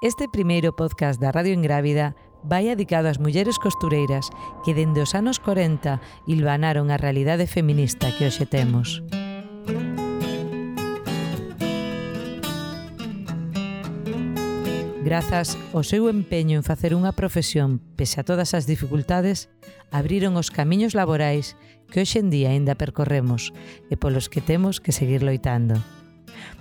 Este primeiro podcast da Radio Engrávida vai dedicado ás mulleres costureiras que dende os anos 40 ilvanaron a realidade feminista que hoxe temos. Grazas ao seu empeño en facer unha profesión pese a todas as dificultades, abriron os camiños laborais que hoxe en día aínda percorremos e polos que temos que seguir loitando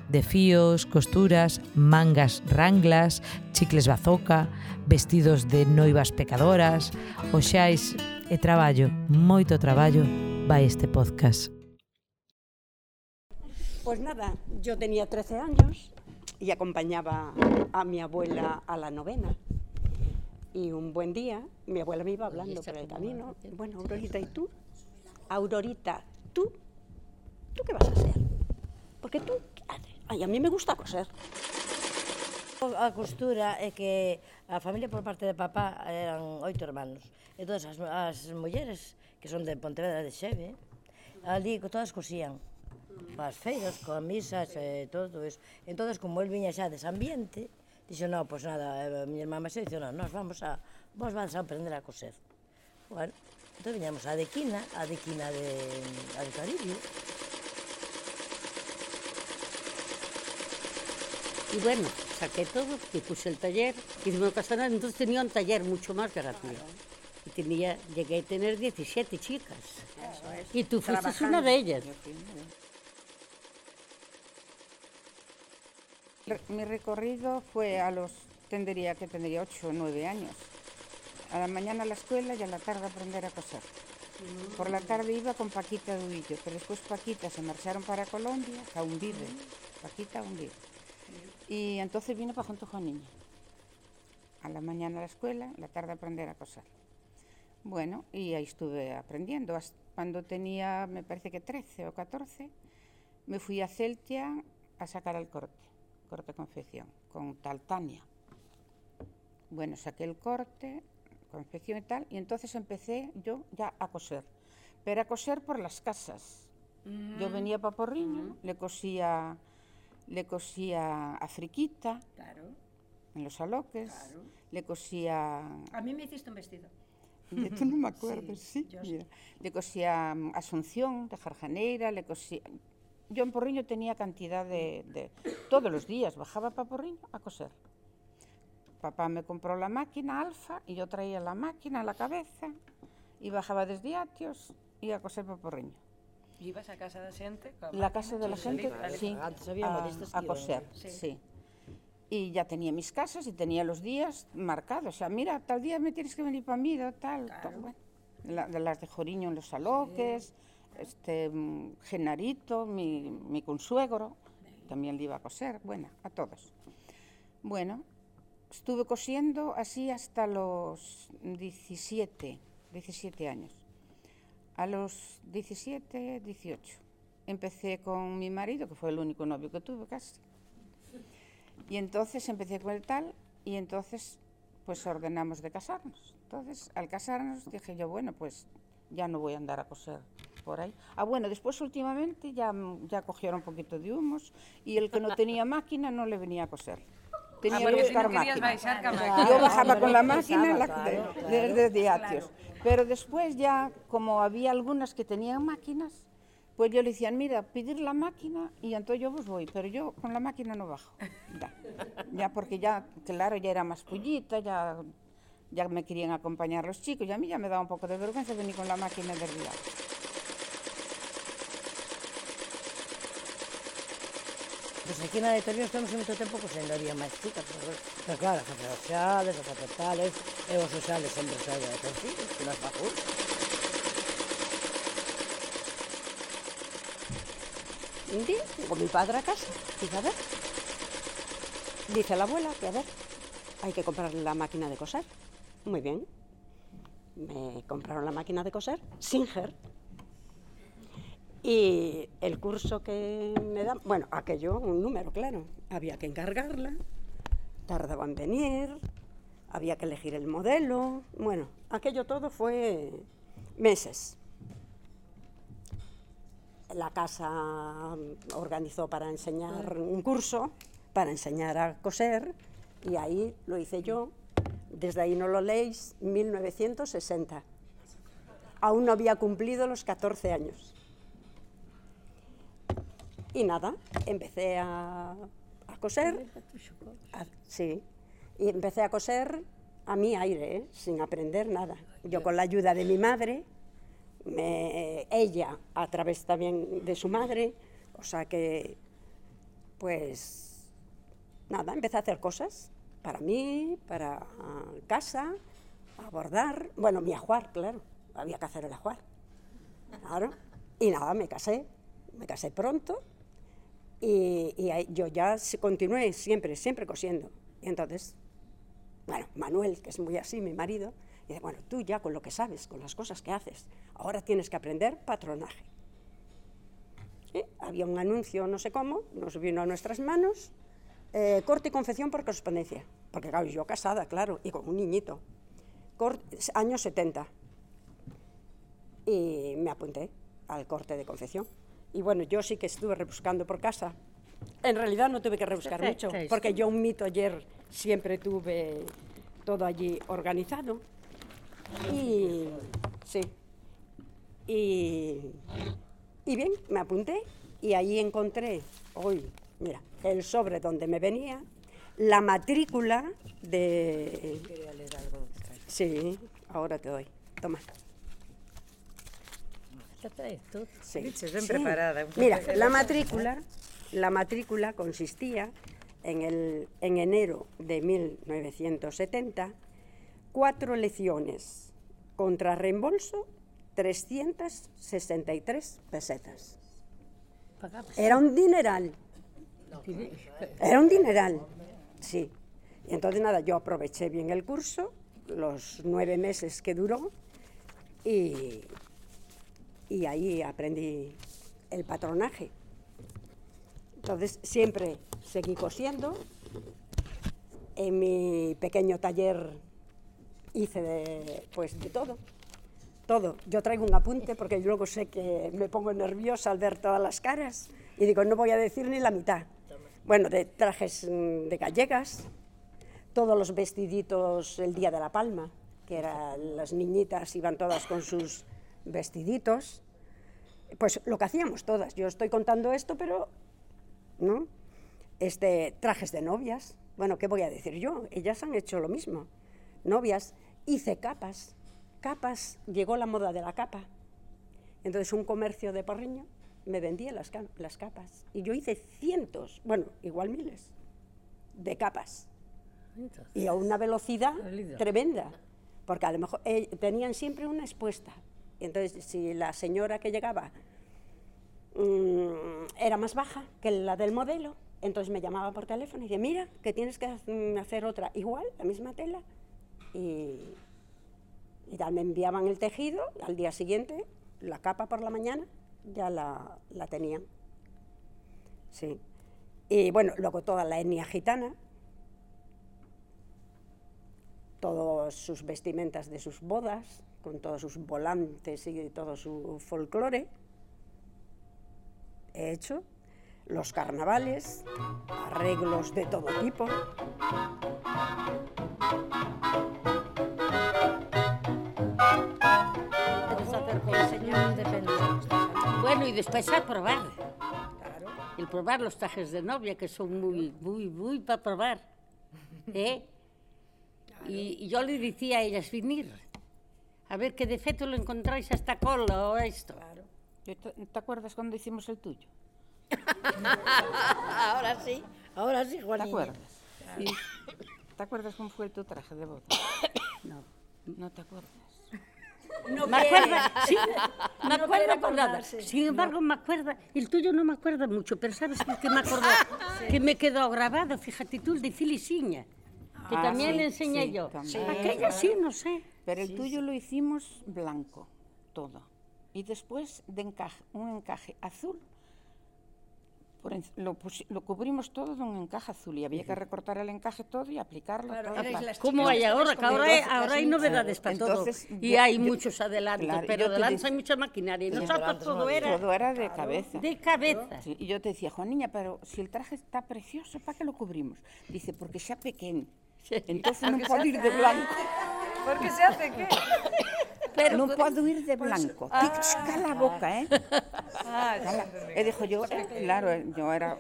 de fíos, costuras, mangas ranglas, chicles bazoca, vestidos de noivas pecadoras, oxais e traballo, moito traballo, vai este podcast. Pois pues nada, yo tenía 13 años y acompañaba a mi abuela a la novena. Y un buen día, mi abuela me iba hablando por el camino. Bueno, Aurorita, ¿y tú? Aurorita, ¿tú? ¿Tú qué vas a hacer? Porque tú Ay, a mí me gusta coser. A costura é que a familia por parte de papá eran oito hermanos. Entón, as, as mulleres que son de Pontevedra de Xeve, ali todas cosían. As feiras, coas misas, e todo iso. Entón, como el viña xa dese ambiente, dixo, non, pois pues nada, a miña irmá máis dixo, non, nós vamos a, vos vais a aprender a coser. Bueno, entón viñamos a Dequina, a Dequina de, a de Caribio, Y bueno, saqué todo y puse el taller, hicimos casarán, entonces tenía un taller mucho más grande. Y tenía, llegué a tener 17 chicas. Y tú fuiste una de ellas. Mi recorrido fue a los, tendría que tendría 8 o 9 años. A la mañana a la escuela y a la tarde a aprender a coser. Por la tarde iba con Paquita Duillo, pero después Paquita se marcharon para Colombia, a hundirle. Paquita a hundir. Y entonces vino para junto con niña. A la mañana a la escuela, a la tarde a aprender a coser. Bueno, y ahí estuve aprendiendo. Hasta cuando tenía, me parece que 13 o 14, me fui a Celtia a sacar el corte corte confección, con tal Tania. Bueno, saqué el corte, confección y tal, y entonces empecé yo ya a coser. Pero a coser por las casas. Mm. Yo venía para Porriño, mm. le cosía le cosía a Friquita, claro. en los aloques, claro. le cosía... A mí me hiciste un vestido. Tú no me acuerdo, sí. sí. Mira. Le cosía um, Asunción de Jarjaneira, le cosía yo en Porriño tenía cantidad de, de, Todos los días bajaba para Porriño a coser. Papá me compró la máquina Alfa y yo traía la máquina a la cabeza y bajaba desde Atios y a coser para Porriño. ¿Ibas a casa de la gente? La casa de la gente, sí, a, a coser, sí. sí. Y ya tenía mis casas y tenía los días marcados. O sea, mira, tal día me tienes que venir para mí, tal, claro. tal bueno. La, las de Joriño en los aloques. Sí este Genarito, mi, mi consuegro, también le iba a coser, bueno, a todos. Bueno, estuve cosiendo así hasta los 17, 17 años. A los 17, 18. Empecé con mi marido, que fue el único novio que tuve casi. Y entonces empecé con el tal y entonces pues ordenamos de casarnos. Entonces, al casarnos dije yo, bueno, pues ya no voy a andar a coser por ahí. Ah, bueno, después últimamente ya, ya cogieron un poquito de humos y el que no tenía máquina no le venía a coser. Tenía ah, que buscar no máquina. máquina. Yo bajaba con la máquina la, de, de, de Atios. Pero después ya, como había algunas que tenían máquinas, pues yo le decían, mira, pedir la máquina y entonces yo vos voy, pero yo con la máquina no bajo. Ya, ya porque ya, claro, ya era más pullita, ya, ya me querían acompañar los chicos y a mí ya me daba un poco de vergüenza venir con la máquina de día. Pois aquí na de Torino estamos moito tempo pois ainda había máis chicas, pero, pero claro, facer os xales, os apetales, e os xales sempre xa de tencidos, que mi padre a casa, dice, a ver, dice la abuela que a ver, hay que comprar la máquina de coser. Muy bien. Me compraron la máquina de coser, Singer, y el curso que me dan, bueno, aquello, un número, claro, había que encargarla, tardaba en venir, había que elegir el modelo, bueno, aquello todo fue meses. La casa organizó para enseñar un curso, para enseñar a coser, Y ahí lo hice yo, desde ahí no lo leéis, 1960. Aún no había cumplido los 14 años. Y nada, empecé a, a coser. a- sí, y empecé a coser a mi aire, ¿eh? sin aprender nada. Yo con la ayuda de mi madre, ella a través también de su madre, o sea que, pues, nada, empecé a hacer cosas para mí, para casa, a bordar, bueno, mi ajuar, claro, había que hacer el ajuar, claro, y nada, me casé, me casé pronto, y, y yo ya continué siempre, siempre cosiendo, y entonces bueno, Manuel, que es muy así, mi marido, dice, bueno, tú ya con lo que sabes, con las cosas que haces, ahora tienes que aprender patronaje. Sí, Había un anuncio, no sé cómo, nos vino a nuestras manos, eh, corte y confección por correspondencia, porque claro, yo casada, claro, y con un niñito, Cor- años 70, y me apunté al corte de confección. Y bueno, yo sí que estuve rebuscando por casa. En realidad no tuve que rebuscar mucho, porque yo un mito ayer siempre tuve todo allí organizado. Y sí. Y, y bien, me apunté y ahí encontré hoy, mira, el sobre donde me venía, la matrícula de... Sí, ahora te doy. Toma. ¿Qué traes tú? Sí. Dices, ben preparada, un Mira, la matrícula, la matrícula consistía en, el, en enero de 1970, cuatro lecciones contra reembolso, 363 pesetas. Era un dineral. Era un dineral, sí. Y entonces nada, yo aproveché bien el curso, los nueve meses que duró, y, y ahí aprendí el patronaje. Entonces siempre seguí cosiendo. En mi pequeño taller hice de, pues, de todo. Todo. Yo traigo un apunte porque luego sé que me pongo nerviosa al ver todas las caras y digo, no voy a decir ni la mitad. Bueno, de trajes mm, de gallegas, todos los vestiditos el día de la palma, que eran las niñitas iban todas con sus vestiditos. Pues lo que hacíamos todas. Yo estoy contando esto, pero ¿no? Este, trajes de novias. Bueno, ¿qué voy a decir yo? Ellas han hecho lo mismo. Novias. Hice capas. Capas. Llegó la moda de la capa. Entonces un comercio de Porriño me vendía las, ca- las capas. Y yo hice cientos, bueno, igual miles, de capas. Y a una velocidad tremenda. Porque a lo mejor eh, tenían siempre una expuesta. Entonces, si la señora que llegaba mm, era más baja que la del modelo, entonces me llamaba por teléfono y decía, mira, que tienes que mm, hacer otra igual, la misma tela. Y, y tal, me enviaban el tejido, al día siguiente, la capa por la mañana, ya la, la tenían. Sí. Y bueno, luego toda la etnia gitana, todas sus vestimentas de sus bodas, con todos sus volantes y todo su folclore. He hecho los carnavales, arreglos de todo tipo. Bueno, y después a probar. El probar los trajes de novia, que son muy, muy, muy para probar. ¿eh? Y, y yo le decía a ellas, venir, a ver qué defecto lo encontráis a esta cola o a esto. Yo te, ¿te acuerdas cuando hicimos el tuyo? Ahora sí, ahora sí, ¿Te Juanillo. acuerdas? Sí. ¿Te acuerdas cómo fue tu traje de boda? No. No te acuerdas. me acuerda, sí, me quiere acuerdo por nada. Sin embargo, me acuerda, el tuyo no me acuerda mucho, pero ¿sabes qué que me acordó? Que me quedó grabado, fíjate tú, el de Filisiña, que Ah, también sí, le enseñé sí, yo. también. Aquella sí, no sé. Pero el tuyo lo hicimos blanco, todo. Y después de encaje, un encaje azul por en- lo, lo cubrimos todo de un encaje azul y había que recortar el encaje todo y aplicarlo todo. claro. Como hay ahora, que ahora hay, ahora hay novedades para todo. Entonces, Y yo- hay yo- muchos adelantos, claro, pero adelantos hay mucha maquinaria. Y Sí, nosotros todo no era Todo era de cabeza. de cabeza. Sí, y yo te decía, Juaniña, pero si el traje está precioso, ¿para qué lo cubrimos? Dice, porque xa pequeño. Entonces non podo ir de blanco. Por que se hace que? Pero non podo ir de blanco. Tic, cala a boca, eh? Ah, Cala. E dixo yo, eh, claro, eh, yo era...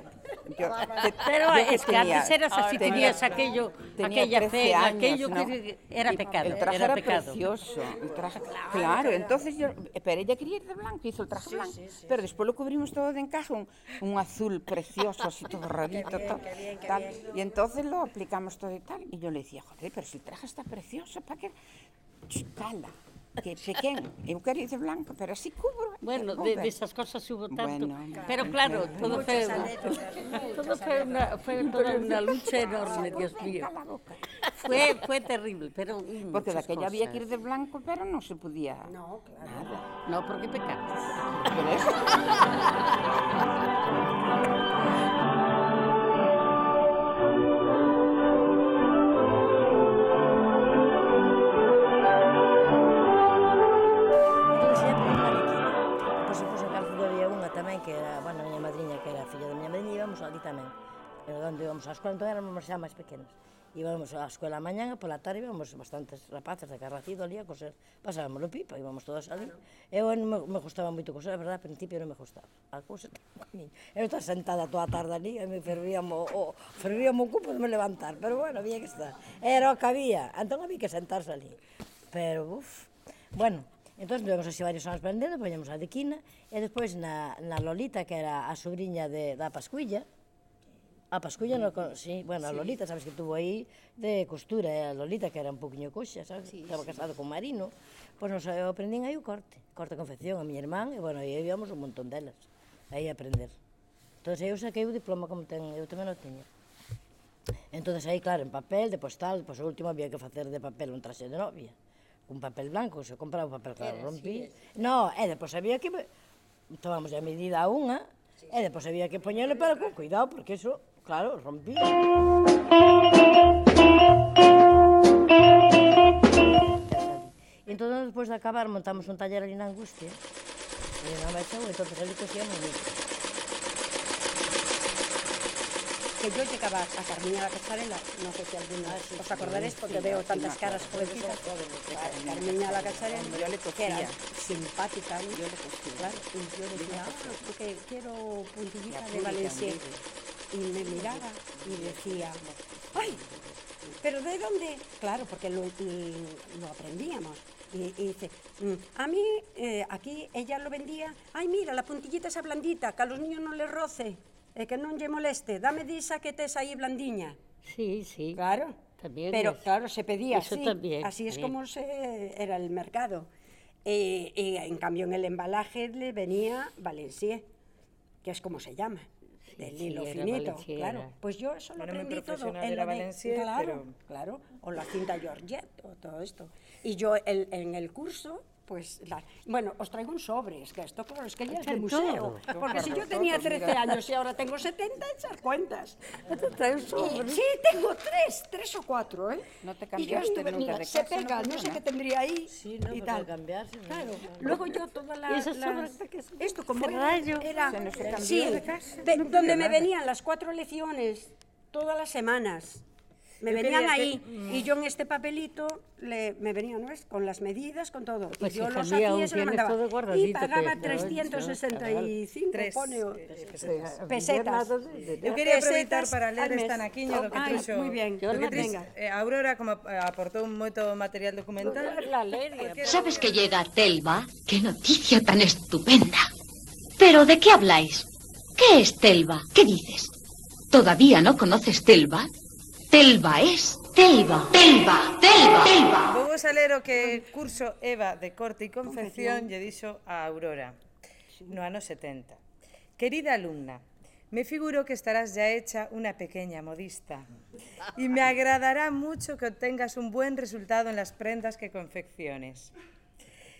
Yo, que- Pero es que antes eras así, tenía- tenías aquello, tenía aquella 13 pega, años, aquello ¿no? que era pecado, El traje era era, pecado. precioso. El traje, claro, entonces yo, pero ella quería ir de blanco, hizo el traje blanco, pero después lo cubrimos todo de encaje, un, un azul precioso, así todo rarito, tal, tal. y entonces lo aplicamos todo y tal, y yo le decía, joder, pero si el traje está precioso, ¿para qué? Cala, que pequeño, eu quero ir de blanco, pero así cubro. Bueno, de, de esas cosas hubo tanto. Bueno, pero claro, todo fue, todo fue una, fue toda una lucha enorme, Dios mío. Fue, fue terrible, pero mm, Porque muchas daquella había que ir de blanco, pero non se podía No, claro. nada. No, porque pecabas. pero onde íbamos á escola, entón éramos xa máis pequenos. Íbamos á escola a mañán e pola tarde íbamos bastantes rapaces de carracido ali a coser. Pasábamos o pipa, íbamos todos ali. Eu non me, me gustaba moito coser, a verdade, ao principio non me gustaba. A cousa comiño. Eu estaba sentada toda a tarde ali e me fervíamos o, fervíamos o cupo de me levantar, pero bueno, había que estar. Era o que había, entón había que sentarse ali. Pero, uff, bueno, Entón, tivemos así varios anos vendendo, poñemos a de quina, e despois na, na Lolita, que era a sobrinha de, da Pascuilla, Ah, a Pasculla no sí, bueno, a Lolita, sabes que tuvo aí de costura, eh? a Lolita que era un poquinho coxa, sabes? Sí, Estaba sí. casado con Marino. Pois pues nos eh, aprendín aí o corte, corte de confección a miña irmán, e bueno, aí íbamos un montón delas, aí a aprender. Entón, eu saquei o diploma como ten, eu tamén o tiña. Entón, aí, claro, en papel, de postal, pois pues, o último había que facer de papel un traxe de novia, un papel blanco, se compraba un papel claro, rompí. Sí, no, e depois había que... Tomamos a medida a unha, sí, sí. e depois había que poñerle, pero con cuidado, porque eso claro, rompía. E entón, despois de acabar, montamos un taller na Angustia, e na Baixou, e entón ali cosíamos mucho. que yo llegaba a Carmina la Cacharela, no sé si alguna os acordaréis porque veo tantas caras jovencitas, a Carmina la Cacharela, Yo le que era cosía. simpática. Yo le cosía. claro, y yo decía, ah, porque quiero puntillita de Valencia. Y me miraba y decía, ay, pero ¿de dónde? Claro, porque lo, lo aprendíamos. Y, y dice, "Mm, a mí eh, aquí ella lo vendía, ay mira, la puntillita esa blandita, que a los niños no les roce, eh, que non lle moleste, dame disa que tes aí blandiña. Sí, sí. Claro. También Pero es- claro, se pedía eso así. también, así es también. como se era el mercado. Eh, y en cambio en el embalaje le venía Valencier, que es como se llama, del hilo finito, claro. Pues yo eso lo Bueno, aprendí todo. en de- Valencier, claro, pero- claro, o la cinta Georgette, o todo esto. Y yo el- en el curso, pues, la- bueno, os traigo un sobre, es que esto, claro, es que ya es de Trae museo. todo. Porque si yo tenía 13 años y ahora tengo 70, echar cuentas. Sobre. Sí, tengo tres, tres o cuatro, ¿eh? No te Y yo cambiaste estuve- nunca mira, de Se casa, pega, no, sé qué tendría ahí Sí, no, y tal. al cambiarse, no, Claro. no, Luego yo todas la, ¿Y esas las... Esto como era, Ferrallo. era Se nos sí, de casa, de- donde me venían las cuatro lecciones todas las semanas. Me Yo venían quería ahí que- y yo en este papelito le, me venía, ¿no es? Con las medidas, con todo. Pues, y yo hija los hacía y se lo mandaba. todo Y pagaba pero, 365, Tres, pone, eh, pesetas. Eu quería aproveitar Pesetas para ler esta naquiña do que Ai, trouxo. moi bien. Yo do que eh, Aurora como eh, aportou moito material documental. ¿Sabes que llega Telva? ¡Qué noticia tan estupenda! ¿Pero de qué habláis? ¿Qué es Telva? ¿Qué dices? ¿Todavía no conoces Telva? Telva es Telva. Telva, Telva, Telva. Vou vos a ler o que curso Eva de corte e confección lle dixo a Aurora no ano 70. Querida alumna, me figuro que estarás ya hecha una pequeña modista y me agradará mucho que obtengas un buen resultado en las prendas que confecciones.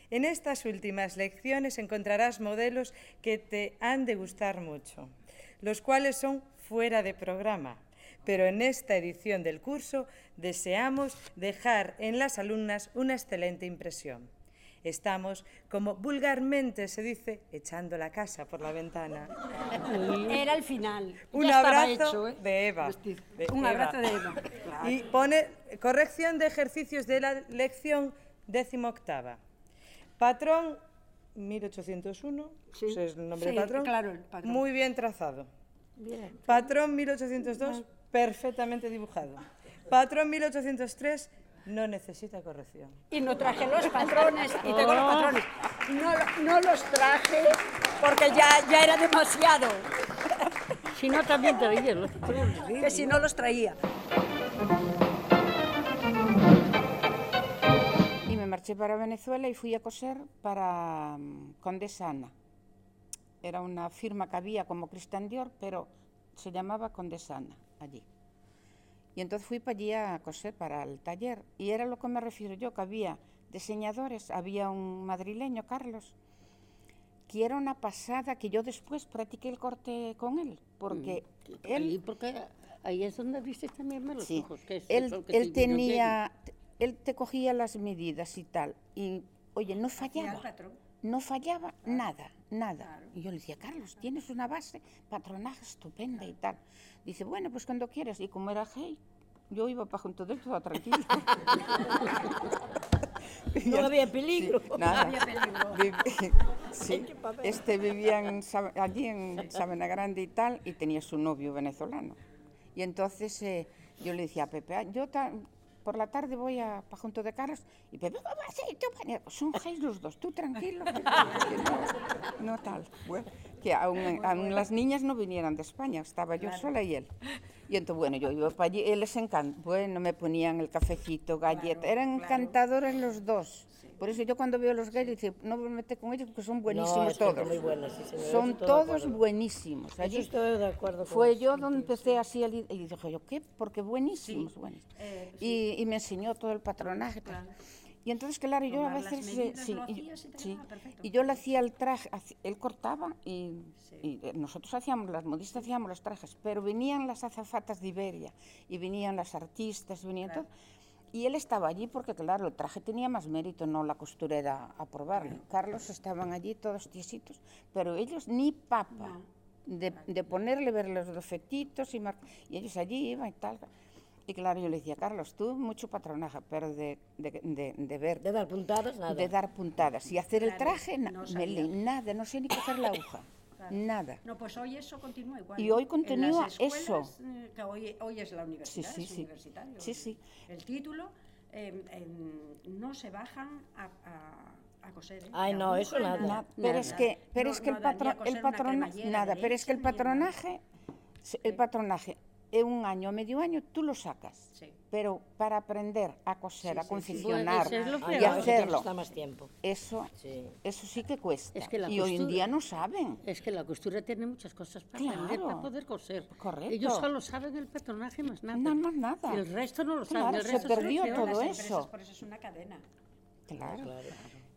En estas últimas lecciones encontrarás modelos que te han de gustar mucho. los cuales son fuera de programa. Pero en esta edición del curso deseamos dejar en las alumnas una excelente impresión. Estamos, como vulgarmente se dice, echando la casa por la ventana. Era el final. Un Ya abrazo hecho, ¿eh? de Eva. De Un Eva. abrazo de Eva. Claro. Y pone corrección de ejercicios de la lección décimo octava. Patrón 1801, Sí. es el nombre Sí, del patrón. claro, el patrón. Muy bien trazado. Bien. Patrón 1802, perfectamente dibujado. Patrón 1803, no necesita corrección. Y no traje los patrones, y tengo los patrones. No, no los traje porque ya, ya era demasiado, Si no, también te veía los patrones. que si no los traía. Y me marché para Venezuela y fui a coser para mm, Condesa Ana. Era una firma que había como Christian Dior, pero se llamaba Condesa Ana allí. Y entonces fui para allí a coser para el taller. Y era lo que me refiero yo, que había diseñadores, había un madrileño, Carlos, que era una pasada que yo después practiqué el corte con él, porque él... Ahí, porque ahí es donde viste también los Sí, ojos. Que es él, que él tenía, él te cogía las medidas y tal, y oye, no fallaba, no fallaba nada, nada. Y yo le decía, Carlos, tienes una base, patronaje estupenda y tal. Dice, bueno, pues cuando quieras. Y como era gay, yo iba para junto de él toda tranquila. No había peligro. Sí, nada. Vivi- sí, este vivía en allí en Sabana Grande y tal, y tenía su novio venezolano. Y entonces eh, yo le decía a Pepe, "Ah, yo por la tarde voy a pa junto de Carlos, y Pepe, ¿cómo vas a ir tú, Pani-?" Son gays los dos, tú tranquilo. no, no tal. Bueno, que aún, aún las niñas no vinieran de España, estaba yo sola y él. Y entonces, bueno, yo iba para allí, él les encanta. Bueno, me ponían el cafecito, galleta, eran encantadores los dos. Por eso yo cuando veo a los gays, dice, no me mete con ellos porque son buenísimos es todos. muy buenos, sí, señor, son todos buenísimos. Allí estoy de acuerdo con fue yo sí, donde sí, empecé así a y dije yo, ¿qué? Porque buenísimos, buenísimos. Eh, y, y me enseñó todo el patronaje. tal. Y entonces, claro, yo a veces... eh, sí, y, sí, y yo le hacía el traje, él cortaba y, y, eh, nosotros hacíamos, las modistas hacíamos los trajes, pero venían las azafatas de Iberia y venían las artistas, venían todo. Y él estaba allí porque, claro, el traje tenía más mérito, no la costurera a probarle. Carlos estaban allí todos tiesitos, pero ellos ni papa de, de ponerle, ver los defectitos y, y ellos allí iban y tal. Y claro, yo le decía, Carlos, tú mucho patronaje, pero de, de, de, de ver, De dar puntadas, nada. de dar puntadas y hacer el traje, na- me li- nada, no sé ni coger la aguja, nada. No, pues hoy eso continúa igual. Y hoy continúa escuelas, eso. eh, Que hoy, hoy es la universidad, sí, es sí. universitario. Sí, sí. El título eh, em, no se bajan a, a, a coser. ¿eh? Ay, no, eso nada. Na- pero es que, pero No- es que no el, coser el patronaje, nada, pero es que el patronaje, el patronaje, en un año, medio año, tú lo sacas. Sí. Pero para aprender a coser, a Bueno, confeccionar que y hacerlo, más tiempo. eso, Sí. eso sí que cuesta. Es que la y hoy en costura- día no saben. Es que la costura tiene muchas cosas para aprender, Claro. para poder coser. Correcto. Ellos solo saben el patronaje más nada. No, más nada. Y el resto no lo saben. Claro, el se resto perdió lo peor. todo eso. Por eso es una cadena. Claro.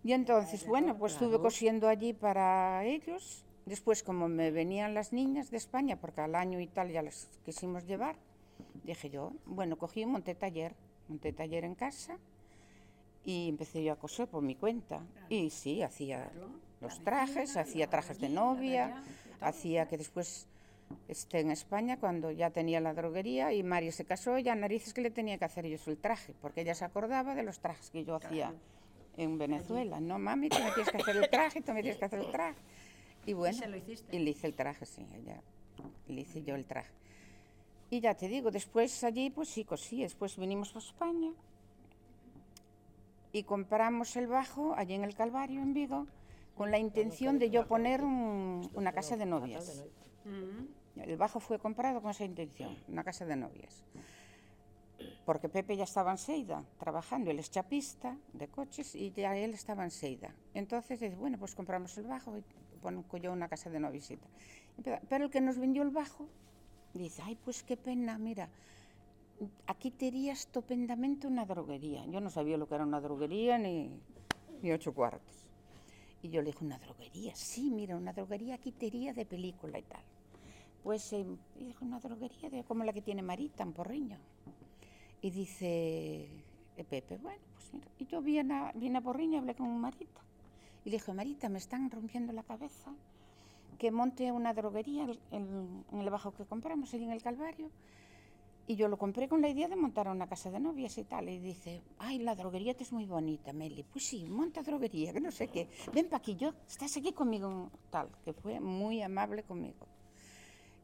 Y entonces, bueno, pues estuve cosiendo allí para ellos. Después, como me venían las niñas de España, porque al año y tal ya las quisimos llevar, dije yo, bueno, cogí y monté taller, monté taller en casa y empecé yo a coser por mi cuenta. Y sí, hacía los trajes, hacía trajes de novia, hacía que después esté en España cuando ya tenía la droguería y María se casó, ya narices que le tenía que hacer yo el traje, porque ella se acordaba de los trajes que yo hacía en Venezuela. No, mami, tú me tienes que hacer el traje, tú me tienes que hacer el traje. Y bueno, se lo hiciste? y le hice el traje, sí, ella, le hice yo el traje. Y ya te digo, después allí, pues sí, cosí, después vinimos a España y compramos el bajo allí en el Calvario, en Vigo, con la intención de yo poner un- una casa de novias. El bajo fue comprado con esa intención, una casa de novias. Porque Pepe ya estaba en Seida trabajando, él es chapista de coches y ya él estaba en Seida. Entonces, bueno, pues compramos el bajo y pongo yo una casa de noviecita. Empe- Pero el que nos vendió el bajo dice, ay, pues qué pena, mira, aquí tenía estupendamente una droguería. Yo no sabía lo que era una droguería ni, ni ocho cuartos. Y yo le dije, ¿una droguería? Sí, mira, una droguería aquí tenía de película y tal. pues eh, y dijo, una droguería de, como la que tiene Marita en Porriño. Y dice eh, Pepe, bueno, pues mira, y yo vine a, vine a Porriño hablé con Marita. Y le dije, Marita, me están rompiendo la cabeza que monte una droguería en, en el bajo que compramos, allí en el Calvario. Y yo lo compré con la idea de montar una casa de novias y tal. Y dice, ay, la droguería te es muy bonita, Meli. Pues sí, monta droguería, que no sé qué. Ven pa' aquí, yo, estás aquí conmigo, tal, que fue muy amable conmigo.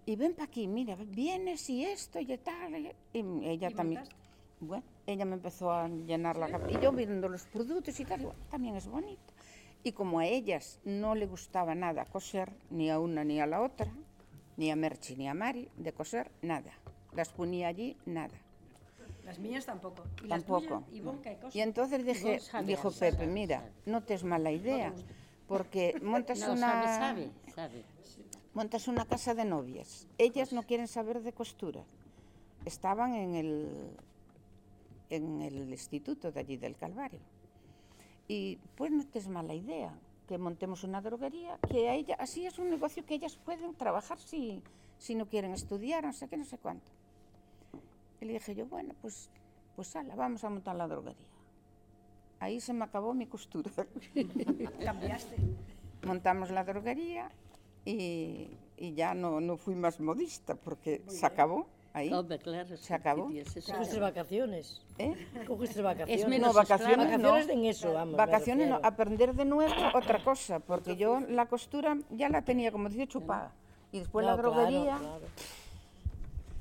Y ven pa' aquí, mira, vienes y esto y tal. Y ella también, bueno, ella me empezó a llenar la cabeza. Y yo viendo los productos y tal, y bueno, también es bonito. Y como a ellas no le gustaba nada coser, ni a una ni a la otra, ni a Merchi ni a Mari, de coser, nada. Las ponía allí, nada. Las mías tampoco. ¿Y Tampoco. cosa? Y entonces dije, Ivonne sabe, dijo sabe, Pepe, mira, no te es mala idea, porque montas No, una sabe, sabe, sabe. montas una casa de novias. Ellas no quieren saber de costura. Estaban en el en el instituto de allí del Calvario. Y pues no es mala idea que montemos una droguería, que a ella, así es un negocio que ellas pueden trabajar si, si no quieren estudiar, no sé qué, no sé cuánto. Y le dije yo, bueno, pues, pues ala, vamos a montar la droguería. Ahí se me acabó mi costura. Cambiaste. Montamos la droguería y, y ya no, no fui más modista porque se acabó ahí. Hombre, claro. Se acabó. Cogiste vacaciones. ¿eh? Cogiste vacaciones. Es menos No, vacaciones no. Vacaciones en eso, vamos. me Vacaciones no, aprender de nuevo otra cosa, porque yo la costura ya la tenía, como decía, chupada. Y después la No, droguería, claro.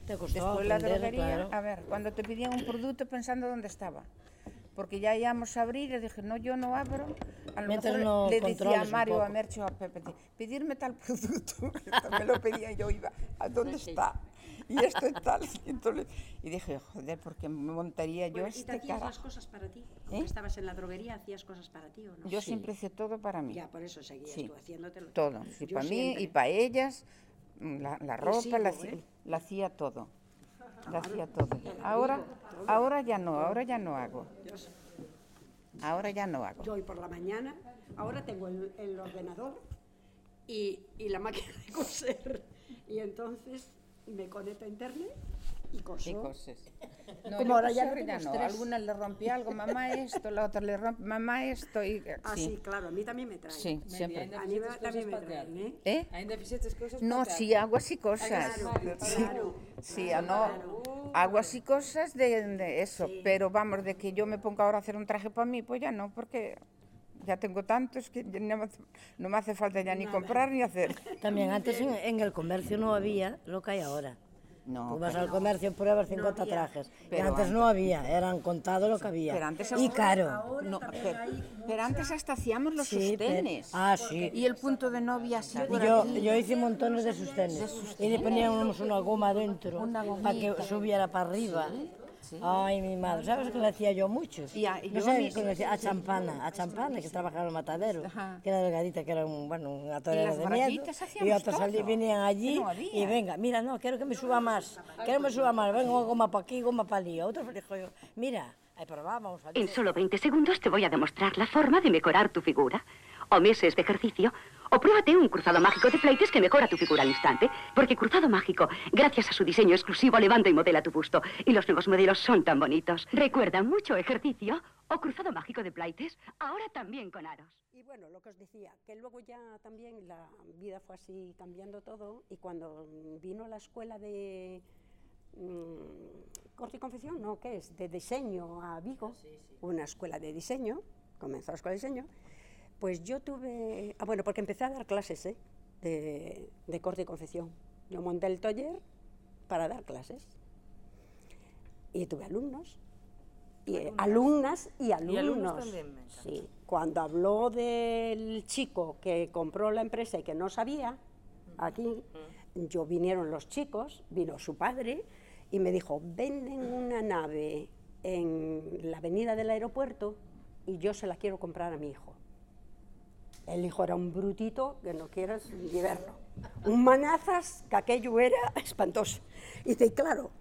Te costó después la droguería, claro. a ver, cuando te pedían un producto pensando dónde estaba. Porque ya íbamos a abrir y dije, no, yo no abro. A lo Mientras mejor no le decía a Mario, a. Mercho, a Pepe, pedirme tal producto. Me lo pedía y yo iba, ¿a dónde está? Y esto es tal. Y, entonces- y dije, joder, porque me montaría yo Bueno, ¿Y te este hacías cara. las cosas para ti? ¿Eh? Estabas en la droguería, ¿hacías cosas para ti o no? Yo siempre hice todo para mí. Ya, por eso seguías Sí. tú haciéndotelo. todo, sí, para mí siempre. y para ellas, mm, la, la ropa, sigo, la, ¿eh? hacía- la hacía todo, la hacía todo. Ahora, ahora ya no, ahora ya no hago, ahora ya no hago. Yo hoy por la mañana, ahora tengo el, ordenador y, y la máquina de coser. Y entonces me conecto a internet y coso. Y cosas. No, Como yo ahora ya no. Algunas le rompí algo, mamá esto, la otra le rompe, mamá esto y Ah, sí, sí, claro, a mí también me traen. sí, siempre. A mí también me traen, ¿eh? ¿Eh? Fixetes cousas No, para sí, hago así cosas. Claro, Sí, claro, sí, ah, no, hago así cosas de, de eso, pero vamos, de que yo me ponga ahora a hacer un traje para mí, pues ya no, porque ya tengo tantos que no, me hace- no me hace falta ya ni comprar ni hacer. También antes en, en el comercio no había lo que hay ahora. No, Tú vas al comercio, pruebas 50 trajes. y Pero antes, no había, eran contados lo que había. Pero antes y caro. No, pero, pero antes hasta hacíamos los Sí, sostenes. ah, sí. Y el punto de novia así Yo, yo hice montones de sostenes y le poníamos una goma dentro para que subiera para arriba. Ay, mi madre, ¿sabes que le hacía yo muchos? Y a- y no yo sé, le decía, a Champana, a Champana, que trabajaba en el matadero, Ajá. que era delgadita, que era un, bueno, una torera las de miedo. Y otros salí- venían allí No y venga, mira, no, quiero que me suba más, quiero que me suba más, venga, goma para aquí, goma para allí. Otro dijo yo, mira, ahí probábamos. En solo 20 segundos te voy a demostrar la forma de mejorar tu figura. O meses de ejercicio, o pruébate un cruzado mágico de fleites que mejora tu figura al instante. Porque Cruzado Mágico, gracias a su diseño exclusivo, levanta y modela tu busto. Y los nuevos modelos son tan bonitos. Recuerda, mucho ejercicio o Cruzado Mágico de Plaites, ahora también con aros. Y bueno, lo que os decía, que luego ya también la vida fue así cambiando todo y cuando vino la escuela de mm, corte y confección, no, ¿qué es? De diseño a Vigo, una escuela de diseño, comenzó la escuela de diseño, pues yo tuve, ah, bueno, porque empecé a dar clases ¿eh? de, de corte y confección. Yo monté el taller para dar clases y tuve alumnos. Y eh, alumnas y alumnos. alumnos también, me encanta. Sí, cuando habló del chico que compró la empresa y que no sabía, aquí, yo vinieron los chicos, vino su padre y me dijo, venden una nave en la avenida del aeropuerto y yo se la quiero comprar a mi hijo. El hijo era un brutito que no quieras ni verlo. Un manazas que aquello era espantoso. Y dice, claro,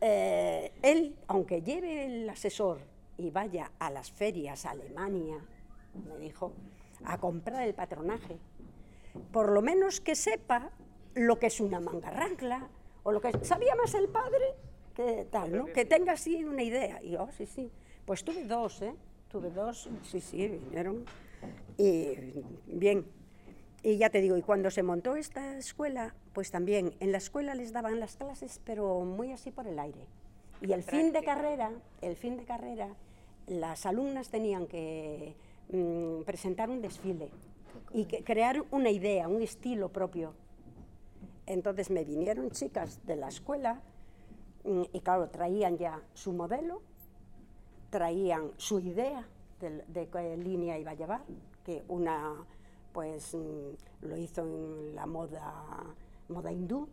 eh, él, aunque lleve el asesor y vaya a las ferias a Alemania, me dijo, a comprar el patronaje, por lo menos que sepa lo que es una mangarrancla, o lo que sabía más el padre que tal, ¿no? Que tenga así una idea. Y yo, sí, sí. Pues tuve dos, ¿eh? Tuve dos, sí, sí, vinieron. Y bien. Y ya te digo, y cuando se montó esta escuela, pues también en la escuela les daban las clases, pero muy así por el aire. Y el fin de carrera, el fin de carrera, las alumnas tenían que mm, presentar un desfile y que- crear una idea, un estilo propio. Entonces me vinieron chicas de la escuela mm, y claro, traían ya su modelo, traían su idea de, de qué línea iba a llevar, que una pues mm, lo hizo en la moda, moda hindú,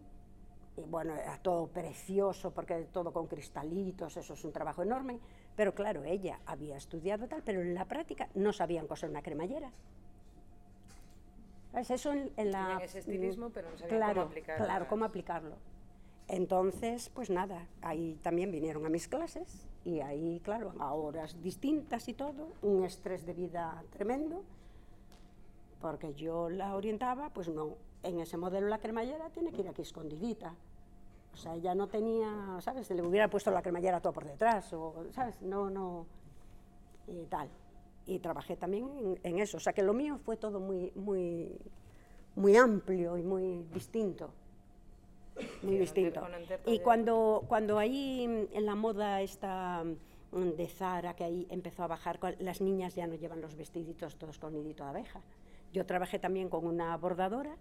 y bueno, era todo precioso porque todo con cristalitos, eso es un trabajo enorme, pero claro, ella había estudiado tal, pero en la práctica no sabían coser una cremallera. ¿Sabes? Eso en, en la... Ese estilismo, pero no sabían claro, cómo aplicarlo. Claro, cómo aplicarlo. Entonces, pues nada, ahí también vinieron a mis clases y ahí, claro, a horas distintas y todo, un estrés de vida tremendo, porque yo la orientaba, pues no, en ese modelo la cremallera tiene que ir aquí escondidita. O sea, ella no tenía, ¿sabes? Se le hubiera puesto la cremallera todo por detrás, o, ¿sabes? No, no, y tal. Y trabajé también en, en eso. O sea, que lo mío fue todo muy, muy, muy amplio y muy distinto. Muy distinto. Y cuando, cuando ahí mm, en la moda esta mm, de Zara, que ahí empezó a bajar, las niñas ya no llevan los vestiditos todos con nidito de abeja. Yo trabajé también con una bordadora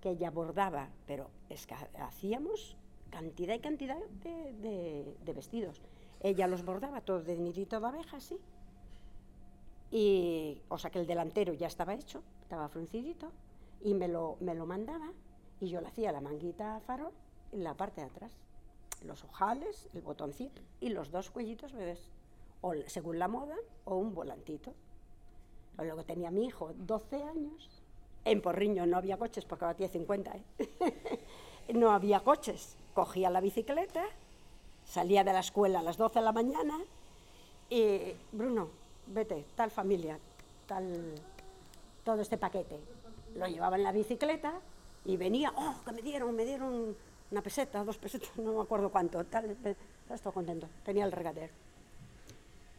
que ella bordaba, pero es que ha- hacíamos cantidad y cantidad de, de- de vestidos. Ella los bordaba todos de nidito de abeja, sí. Y, o sea que el delantero ya estaba hecho, estaba fruncidito, y me lo, me lo mandaba y yo le hacía la manguita farol en la parte de atrás, los ojales, el botoncito y los dos cuellitos bebés, o según la moda, o un volantito. Luego tenía mi hijo 12 años, en Porriño no había coches porque ahora tiene 50, ¿eh? no había coches, cogía la bicicleta, salía de la escuela a las 12 de la mañana y Bruno, vete, tal familia, tal, todo este paquete. Lo llevaba en la bicicleta y venía, oh, que me dieron, me dieron una peseta, dos pesetas, no me acuerdo cuánto, tal, eh, estaba contento, tenía el regadero.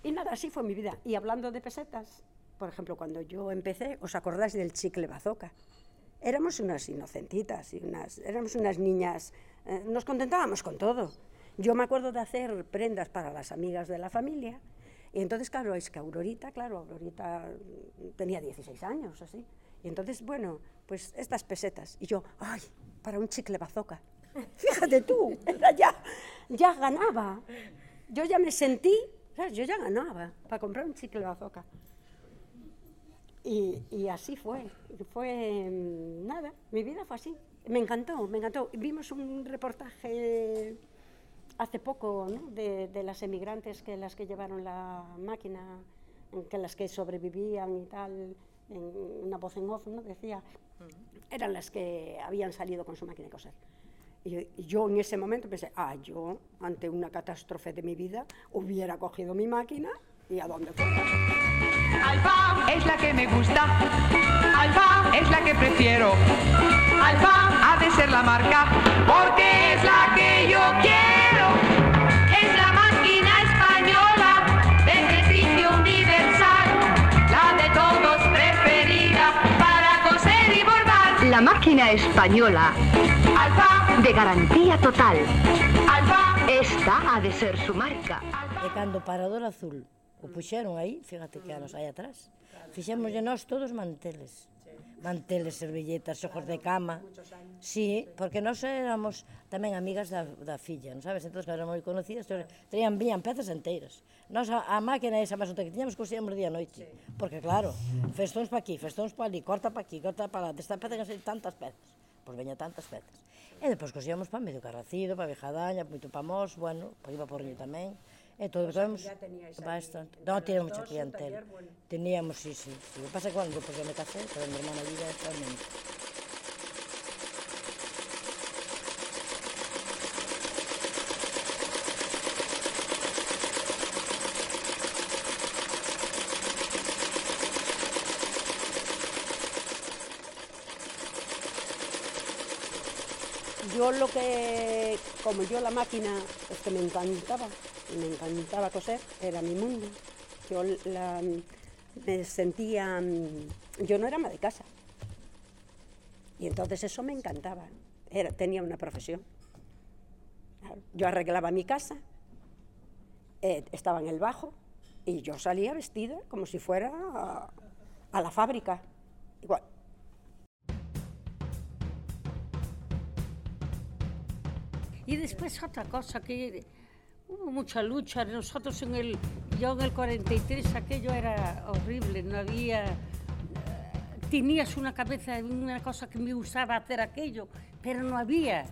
Y nada, así fue mi vida. Y hablando de pesetas, por ejemplo, cuando yo empecé, ¿os acordáis del chicle bazooka? Éramos unas inocentitas, y unas, éramos unas niñas, eh, nos contentábamos con todo. Yo me acuerdo de hacer prendas para las amigas de la familia, y entonces, claro, es que Aurorita, claro, Aurorita tenía 16 años, así. Y entonces, bueno, pues estas pesetas. Y yo, ay, para un chicle bazooka. Fíjate tú, ya, ya ganaba. Yo ya me sentí, yo ya ganaba para comprar un chicle bazooka. Y, y así fue, fue mm, nada, mi vida fue así. Me encantó, me encantó. Vimos un reportaje hace poco de, de las emigrantes que las que llevaron la máquina, que las que sobrevivían y tal, en una voz en off, ¿no? decía, eran las que habían salido con su máquina de coser. Y yo, y yo en ese momento pensé, ah, yo ante una catástrofe de mi vida hubiera cogido mi máquina y a dónde. Alfa es la que me gusta. Alfa es la que prefiero. Alfa ha de ser la marca porque es la que yo quiero. La máquina española Alfa, de garantía total. alfa. Esta ha de ser su marca. O Parador Azul O mm. puxeron aí, fíjate que anos mm. hai atrás. Fixemos de nós todos manteles. Manteles, servilletas, xojos de cama. Sí, porque nós éramos tamén amigas da, da filla, non sabes? Entón, eran moi conocidas, traían vían pezas enteiras. Nós a, a máquina esa máis que tiñamos, cosíamos día e noite. Porque claro, festóns pa aquí, festóns pa ali, corta pa aquí, corta pa lá, desta peza que sei tantas pezas. Pois veña tantas pezas. E depois cosíamos pa medio carracido, pa vejadaña, moito pa mos, bueno, pa iba porriño tamén. E todo, temos bastante. No, tiene mucha clientela. Teníamos, sí, sí. Lo que pasa es que cuando yo me casé, pero mi hermana vive actualmente. yo lo que, como yo la máquina, es que me encantaba, me encantaba coser, era mi mundo. Yo la, me sentía, mm, yo no era ama de casa. Y entonces eso me encantaba, era, tenía una profesión. Yo arreglaba mi casa, eh, estaba en el bajo y yo salía vestida como si fuera a, a la fábrica. Igual, Y después otra cosa que hubo mucha lucha. Nosotros en el, yo en el 43 aquello era horrible, no había... eh, Tenías una cabeza, una cosa que me gustaba hacer aquello, pero no había.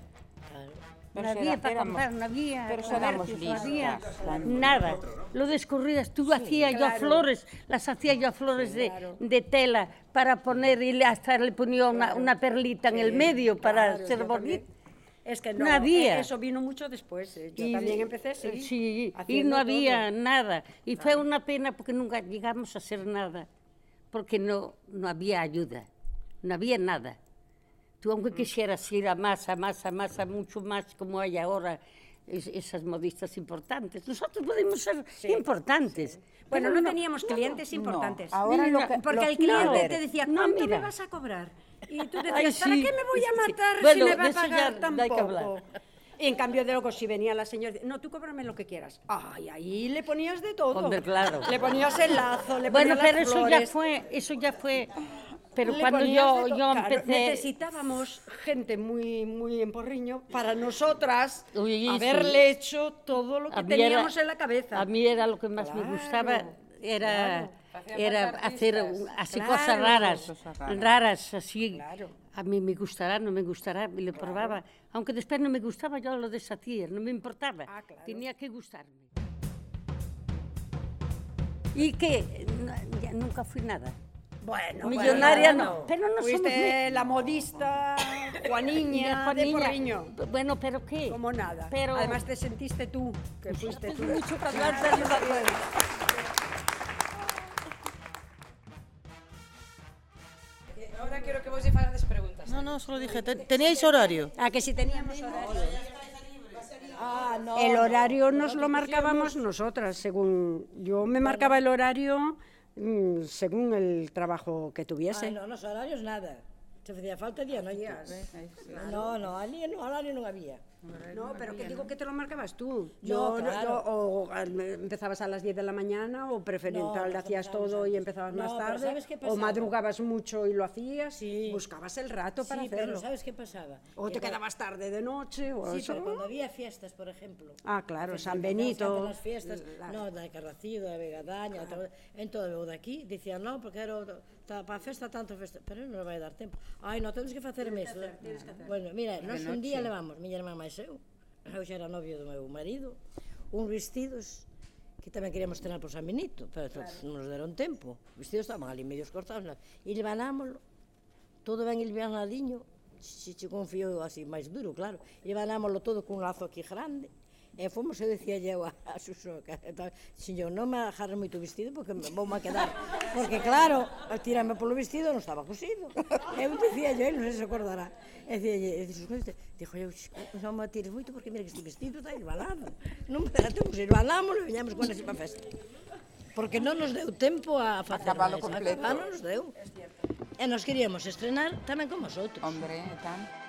Pero no había para comprar, no había comercios, no había nada. Lo descorridas, tú hacías yo claro. flores, las hacía yo flores de, de tela para poner y hasta le ponía una, una perlita en el medio para claro, ser yo bonito. Es que no, No había. eh, eso vino mucho después. eh. Yo Y- también empecé, sí. Sí, y no había todo. nada. Y fue una pena porque nunca llegamos a hacer nada, porque no, no había ayuda, no había nada. Tú aunque quisieras ir a más, a más, a más, a mucho más, como hay ahora es- esas modistas importantes, nosotros podemos ser importantes. Bueno, pero no, teníamos clientes importantes. ahora Mira, lo que- Porque lo el cliente te decía, no, ¿cuánto mira. me vas a cobrar? Y tú decías, Ay, ¿para sí, qué me voy a sí. matar si Bueno, me va a pagar no hay que poco? hablar. En cambio, de luego, si venía la señora, no, tú cóbrame lo que quieras. Ay, ahí le ponías de todo. Hombre, claro. Le ponías el lazo, le Bueno, ponías pero las eso ya fue, eso ya fue. Pero Le cuando yo, yo Claro, empecé. necesitábamos gente muy, muy en porriño para nosotras Uy, sí. haberle hecho todo lo que era- teníamos en la cabeza. A mí era lo que más me gustaba, era, era hacer así Claro, cosas raras, raras. raras, así. Claro. A mí me gustará, no me gustará, y lo probaba. Aunque después no me gustaba, yo lo deshacía, no me importaba. Ah, claro. Tenía que gustarme. Y que ya nunca fui nada. Bueno, Millonaria bueno, no, pero no somos mi- la modista Juaniña de Juaniña. Porriño. Bueno, pero qué. Como nada. Pero- Además te sentiste tú, que fuiste tú. mucho. Ahora quiero que vos fagades preguntas. No, no, solo dije, "Ten- ¿teníais horario? A que si teníamos horario. El horario nos lo marcábamos nosotras, según yo me marcaba el horario mm, según el trabajo que tuviese. Ai, non, nos horarios nada. Se facía falta día noite. No, no, ali no horario non había. No, pero que digo que te lo marcabas tú. No, Yo, claro. yo- o empezabas a las 10 de la mañana o No, nos hacías todo y empezabas No, más pero tarde. ¿sabes qué o madrugabas mucho y lo hacías. Sí. Buscabas el rato para sí, pero hacerlo. sabes qué pasaba? O te Que quedabas tarde de noche o Sí, eso. pero cuando había fiestas, por ejemplo. Ah, claro, San Benito. Las fiestas, no, da Carracío, da Vegadaña, todo, en todo de aquí, dicían, no, porque era tá, para a festa tanto festa, pero non vai dar tempo. Ai, non temos que facer meso. Eh? Bueno, mira, nós un día levamos, miña irmã máis eu, eu xa era novio do meu marido, un vestidos que tamén queríamos tener por San Benito, pero claro. non nos deron tempo. Os vestidos estaban ali medios cortados, e levanámoslo, todo ben ilvanadiño, se che confío así máis duro, claro, e levanámoslo todo cun lazo aquí grande, E fomos, eu dicía eu a, a Suso, que, tal, xinho, non me agarre moito vestido porque me vou a quedar. Porque claro, tirame polo vestido non estaba cosido. Eu dicía eu, non sei se acordará. E dicía eu, dixo, dixo eu, non me tires moito porque mira que este vestido está irbalado. Non me temos irbalámoslo e veñamos con ese para festa. Porque non nos deu tempo a facer Acabalo completo. Acabalo nos deu. E nos queríamos estrenar tamén como os outros. Hombre, tan.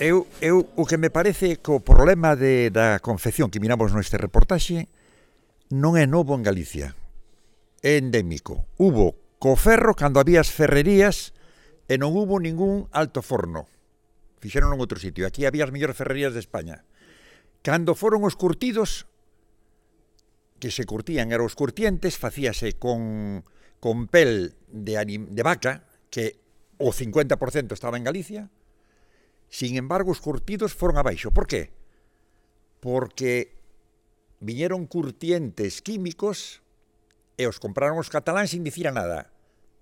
Eu, eu o que me parece que o problema de, da confección que miramos neste reportaxe non é novo en Galicia. É endémico. Hubo coferro cando había as ferrerías e non hubo ningún alto forno. Fixeron en outro sitio. Aquí había as mellores ferrerías de España. Cando foron os curtidos, que se curtían eran os curtientes, facíase con, con pel de, anim, de vaca, que o 50% estaba en Galicia, Sin embargo, os curtidos foron abaixo. Por qué? Porque viñeron curtientes químicos e os compraron os cataláns sin dicir a nada.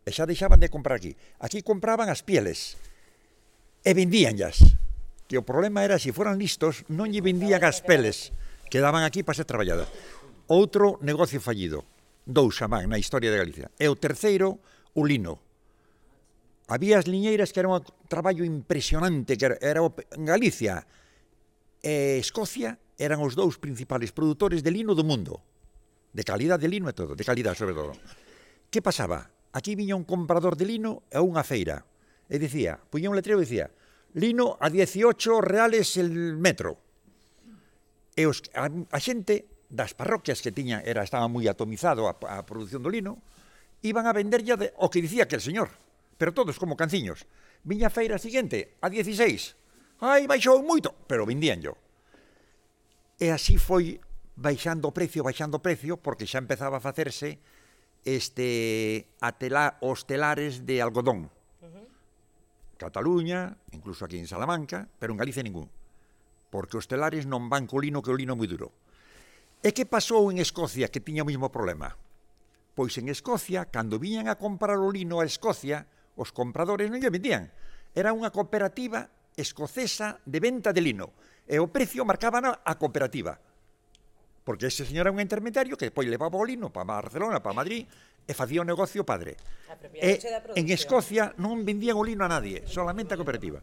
E xa deixaban de comprar aquí. Aquí compraban as pieles e vendíanllas. Que o problema era, se si foran listos, non lle vendían as peles que daban aquí para ser traballadas. Outro negocio fallido, dous a man na historia de Galicia. E o terceiro, o lino Había as liñeiras que era un traballo impresionante, que era, era Galicia e Escocia eran os dous principales produtores de lino do mundo. De calidad de lino e todo, de calidad sobre todo. Que pasaba? Aquí viña un comprador de lino a unha feira e dicía, puña un letreo e dicía, lino a 18 reales el metro. E os, a, a xente das parroquias que tiña, era, estaba moi atomizado a, a produción do lino, iban a venderlle o que dicía que el señor pero todos como canciños. Viña feira seguinte, a 16. Ai, baixou moito, pero vendían yo. E así foi baixando o precio, baixando o precio, porque xa empezaba a facerse este atela, os telares de algodón. Uh -huh. Cataluña, incluso aquí en Salamanca, pero en Galicia ningún. Porque os telares non van co lino, que o lino é moi duro. E que pasou en Escocia que tiña o mesmo problema? Pois en Escocia, cando viñan a comprar o lino a Escocia, os compradores non lle vendían. Era unha cooperativa escocesa de venta de lino e o precio marcaba a cooperativa. Porque ese señor era un intermediario que depois levaba o lino para Barcelona, para Madrid, e facía o negocio padre. E en Escocia non vendían o lino a nadie, solamente a cooperativa.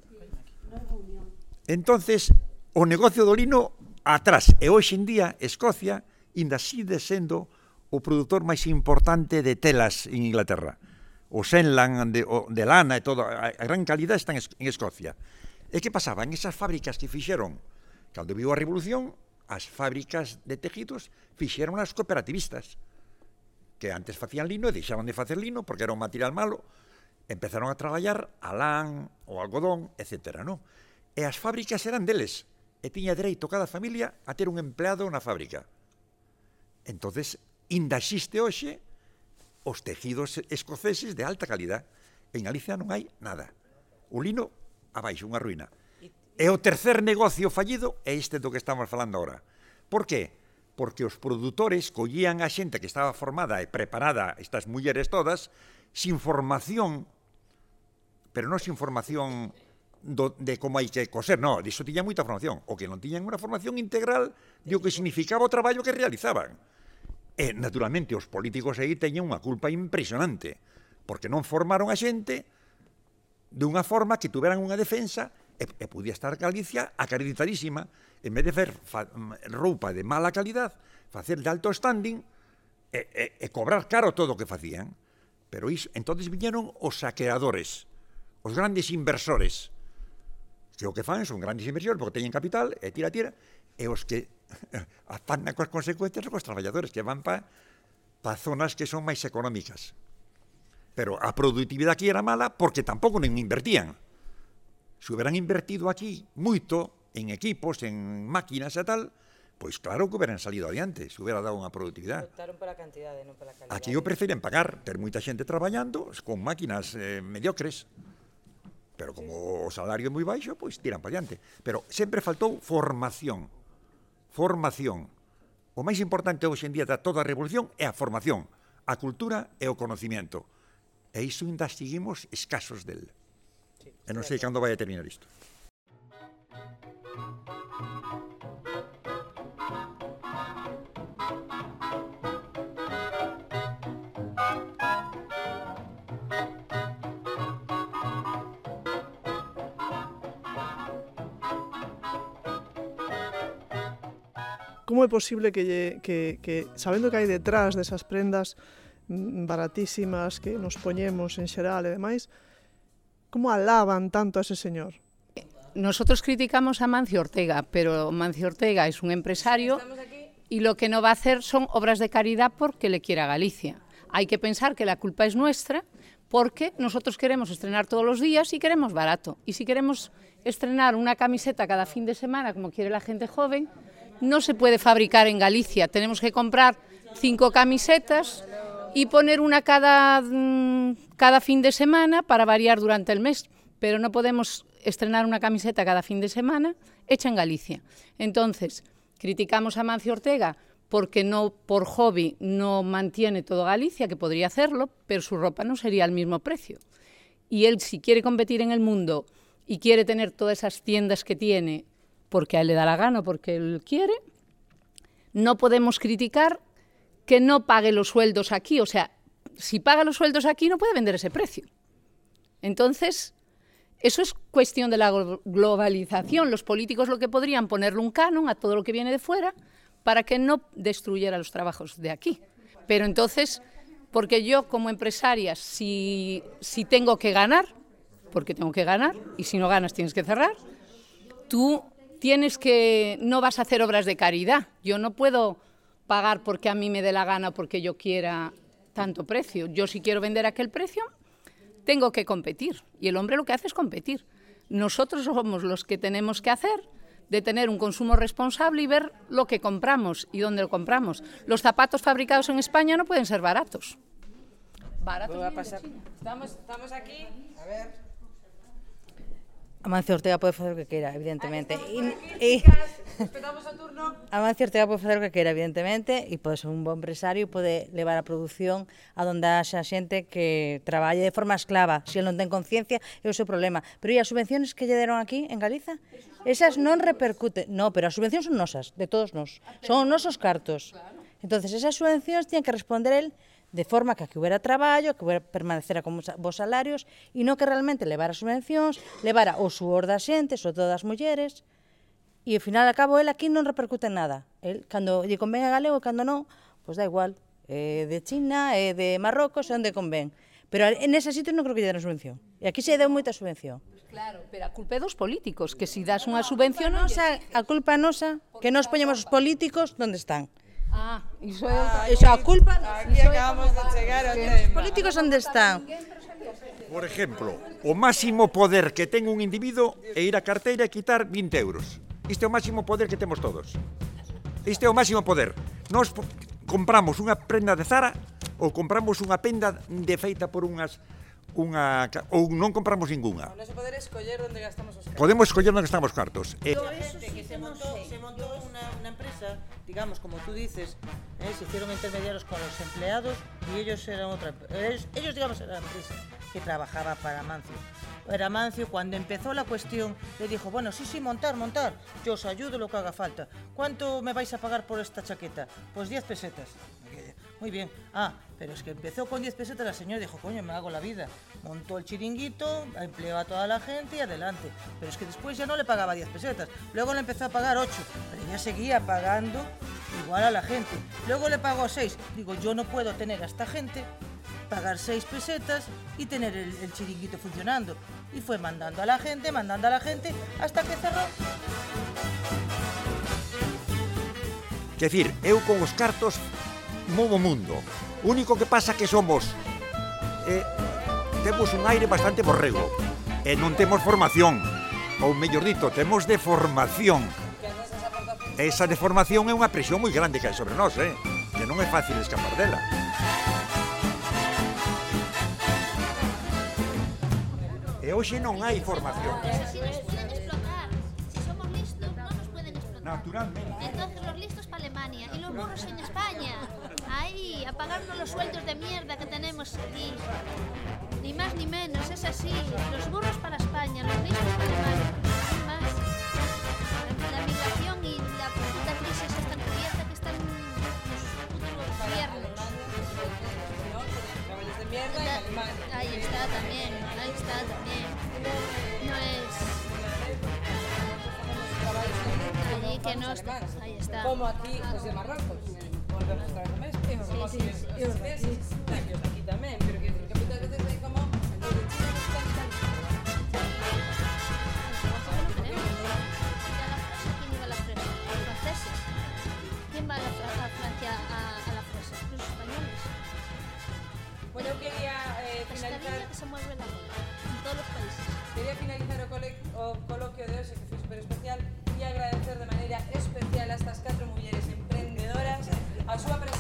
Entonces, o negocio do lino atrás. E hoxe en día, Escocia, inda sigue sendo o produtor máis importante de telas en Inglaterra o Senland, de, o, de lana e todo, a, a gran calidad están en Escocia. E que pasaba? En esas fábricas que fixeron, cando viu a revolución, as fábricas de tejidos fixeron as cooperativistas, que antes facían lino e deixaban de facer lino porque era un material malo, empezaron a traballar a lán, o algodón, etc. No? E as fábricas eran deles, e tiña dereito cada familia a ter un empleado na fábrica. Entonces, inda existe hoxe os tejidos escoceses de alta calidad. En Galicia non hai nada. O lino, abaixo, unha ruína. E o tercer negocio fallido é este do que estamos falando agora. Por que? Porque os produtores collían a xente que estaba formada e preparada, estas mulleres todas, sin formación, pero non sin formación do, de como hai que coser, non, diso tiña moita formación, o que non tiñan unha formación integral de o que significaba o traballo que realizaban. E, naturalmente, os políticos aí teñen unha culpa impresionante, porque non formaron a xente dunha forma que tuveran unha defensa e, e podía estar Galicia acreditadísima, en vez de fer fa, mm, roupa de mala calidad, facer de alto standing e, e, e cobrar caro todo o que facían. Pero iso, entonces viñeron os saqueadores, os grandes inversores, que o que fan son grandes inversores porque teñen capital, e tira, tira, e os que afana coas consecuencias cos traballadores que van para pa zonas que son máis económicas. Pero a productividade aquí era mala porque tampouco non invertían. Se hubieran invertido aquí moito en equipos, en máquinas e tal, pois claro que hubieran salido adiante, se hubiera dado unha produtividade. Optaron pola cantidade, non pola calidade. Aquí o preferen pagar, ter moita xente traballando con máquinas eh, mediocres, pero como o salario é moi baixo, pois tiran para adiante. Pero sempre faltou formación formación. O máis importante hoxe en día da toda a revolución é a formación, a cultura e o conocimiento. E iso ainda seguimos escasos del. Sí, e non sei cando vai a terminar isto. Como é posible que, que, que sabendo que hai detrás desas prendas mm, baratísimas que nos poñemos en xeral e demais, como alaban tanto a ese señor? Nosotros criticamos a Mancio Ortega, pero Mancio Ortega es un empresario y lo que no va a hacer son obras de caridad porque le quiera Galicia. Hay que pensar que la culpa es nuestra porque nosotros queremos estrenar todos los días y queremos barato. Y si queremos estrenar una camiseta cada fin de semana, como quiere la gente joven, no se puede fabricar en Galicia. Tenemos que comprar cinco camisetas y poner una cada, mm, cada fin de semana para variar durante el mes. Pero no podemos estrenar una camiseta cada fin de semana hecha en Galicia. Entonces, criticamos a Mancio Ortega porque no por hobby no mantiene todo Galicia, que podría hacerlo, pero su ropa no sería al mismo precio. Y él, si quiere competir en el mundo y quiere tener todas esas tiendas que tiene porque a él le da la gana, porque él quiere, no podemos criticar que no pague los sueldos aquí. O sea, si paga los sueldos aquí no puede vender ese precio. Entonces, eso es cuestión de la globalización. Los políticos lo que podrían ponerle un canon a todo lo que viene de fuera para que no destruyera los trabajos de aquí. Pero entonces, porque yo como empresaria, si, si tengo que ganar, porque tengo que ganar, y si no ganas tienes que cerrar, tú tienes que, no vas a hacer obras de caridad. Yo no puedo pagar porque a mí me dé la gana, porque yo quiera tanto precio. Yo si quiero vender aquel precio, tengo que competir. Y el hombre lo que hace es competir. Nosotros somos los que tenemos que hacer de tener un consumo responsable y ver lo que compramos y dónde lo compramos. Los zapatos fabricados en España no pueden ser baratos. Baratos. Estamos, estamos aquí. A ver. Amancio Ortega pode facer o que queira, evidentemente. E, e... Respetamos o turno. Amancio Ortega pode facer o que queira, evidentemente, e pode ser un bon empresario e pode levar a produción a donde haxa xente que traballe de forma esclava. Se si non ten conciencia, é o seu problema. Pero e as subvenciones que lle deron aquí, en Galiza? Esas non repercuten. No, pero as subvencións son nosas, de todos nós. Son os nosos cartos. Entonces, esas subvencións tiñen que responder el de forma que aquí hubiera traballo, que hubiera, permanecera con vos salarios, e non que realmente levara subvencións, levara o suor da xente, sobre todo das mulleres, e ao final acabo el aquí non repercute en nada. El, cando lle convén a galego, cando non, pois da igual, é de China, é de Marrocos, é onde convén. Pero en ese sitio non creo que lle den subvención. E aquí se deu moita subvención. Claro, pero a culpa é dos políticos, que si das unha subvención... A, nosa, a culpa nosa, que nos poñemos os políticos onde están. Ah, iso é ah, iso a culpa aquí ah, acabamos de chegar ao tema. Os políticos onde están? Por exemplo, o máximo poder que ten un individuo é ir á carteira e quitar 20 euros. Isto é o máximo poder que temos todos. Isto é o máximo poder. Nós compramos unha prenda de Zara ou compramos unha penda de feita por unhas unha ou non compramos ningunha. O noso poder escoller onde gastamos os cartos. Podemos escoller onde gastamos cartos. Eh, que se montou, se montou unha, unha empresa digamos, como tú dices, eh, se hicieron intermediarios con los empleados y ellos eran otra ellos, ellos digamos era la empresa que trabajaba para Mancio. Era Mancio cuando empezó la cuestión, le dijo, bueno, sí, sí, montar, montar, yo os ayudo lo que haga falta. ¿Cuánto me vais a pagar por esta chaqueta? Pues 10 pesetas. Muy bien. Ah, pero es que empezó con 10 pesetas, la señora dijo, coño, me hago la vida. Montó el chiringuito, empleó a toda la gente y adelante. Pero es que después ya no le pagaba 10 pesetas. Luego le empezó a pagar 8, pero ella seguía pagando igual a la gente. Luego le pagó 6. Digo, yo no puedo tener a esta gente pagar 6 pesetas y tener el, el chiringuito funcionando. Y fue mandando a la gente, mandando a la gente, hasta que cerró. Quer decir, eu con os cartos movo mundo. Único que pasa que somos... Eh, temos un aire bastante borrego. E non temos formación. Ou mellor dito, temos deformación. Esa deformación é unha presión moi grande que hai sobre nós, eh? Que non é fácil escapar dela. E hoxe non hai formación. Naturalmente. Entonces los listos para Alemania y los burros en España. Ahí, a pagarnos los sueldos de mierda que tenemos aquí. Ni más ni menos, es así. Los burros para España, los listos para Alemania. La migración y la puta crisis esta encubierta que están los putos gobiernos. Ahí está también, ahí está también. No es... Allí que no está. Ahí está. Como aquí os de Marrocos. Volvemos a comer e os nosos e os veces. Os aquí tamén, pero que moitas veces é como... ¿Quién va a, la, a Francia a, a la fresa? Los españoles. Bueno, eu quería eh, finalizar... que se mueve la bola, en todos os países. Quería finalizar o, cole, o coloquio de hoxe que foi super especial e agradecer a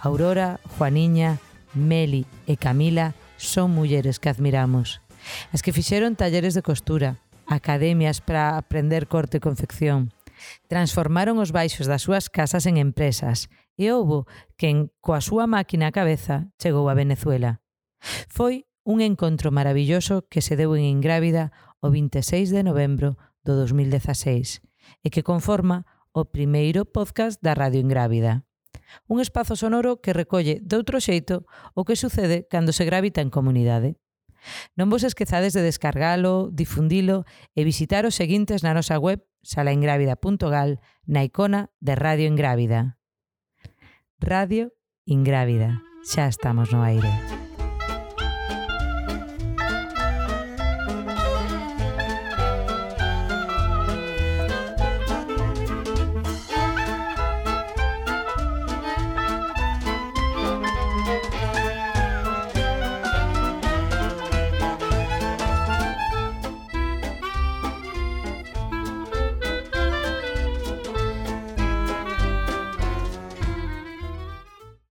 Aurora, Juaniña, Meli e Camila son mulleres que admiramos. As que fixeron talleres de costura, academias para aprender corte e confección. Transformaron os baixos das súas casas en empresas e houbo quen coa súa máquina a cabeza chegou a Venezuela. Foi un encontro maravilloso que se deu en Ingrávida o 26 de novembro do 2016 e que conforma o primeiro podcast da Radio Ingrávida un espazo sonoro que recolle doutro xeito o que sucede cando se gravita en comunidade. Non vos esquezades de descargalo, difundilo e visitar os seguintes na nosa web salaingrávida.gal na icona de Radio Ingrávida. Radio Ingrávida. Xa estamos no aire.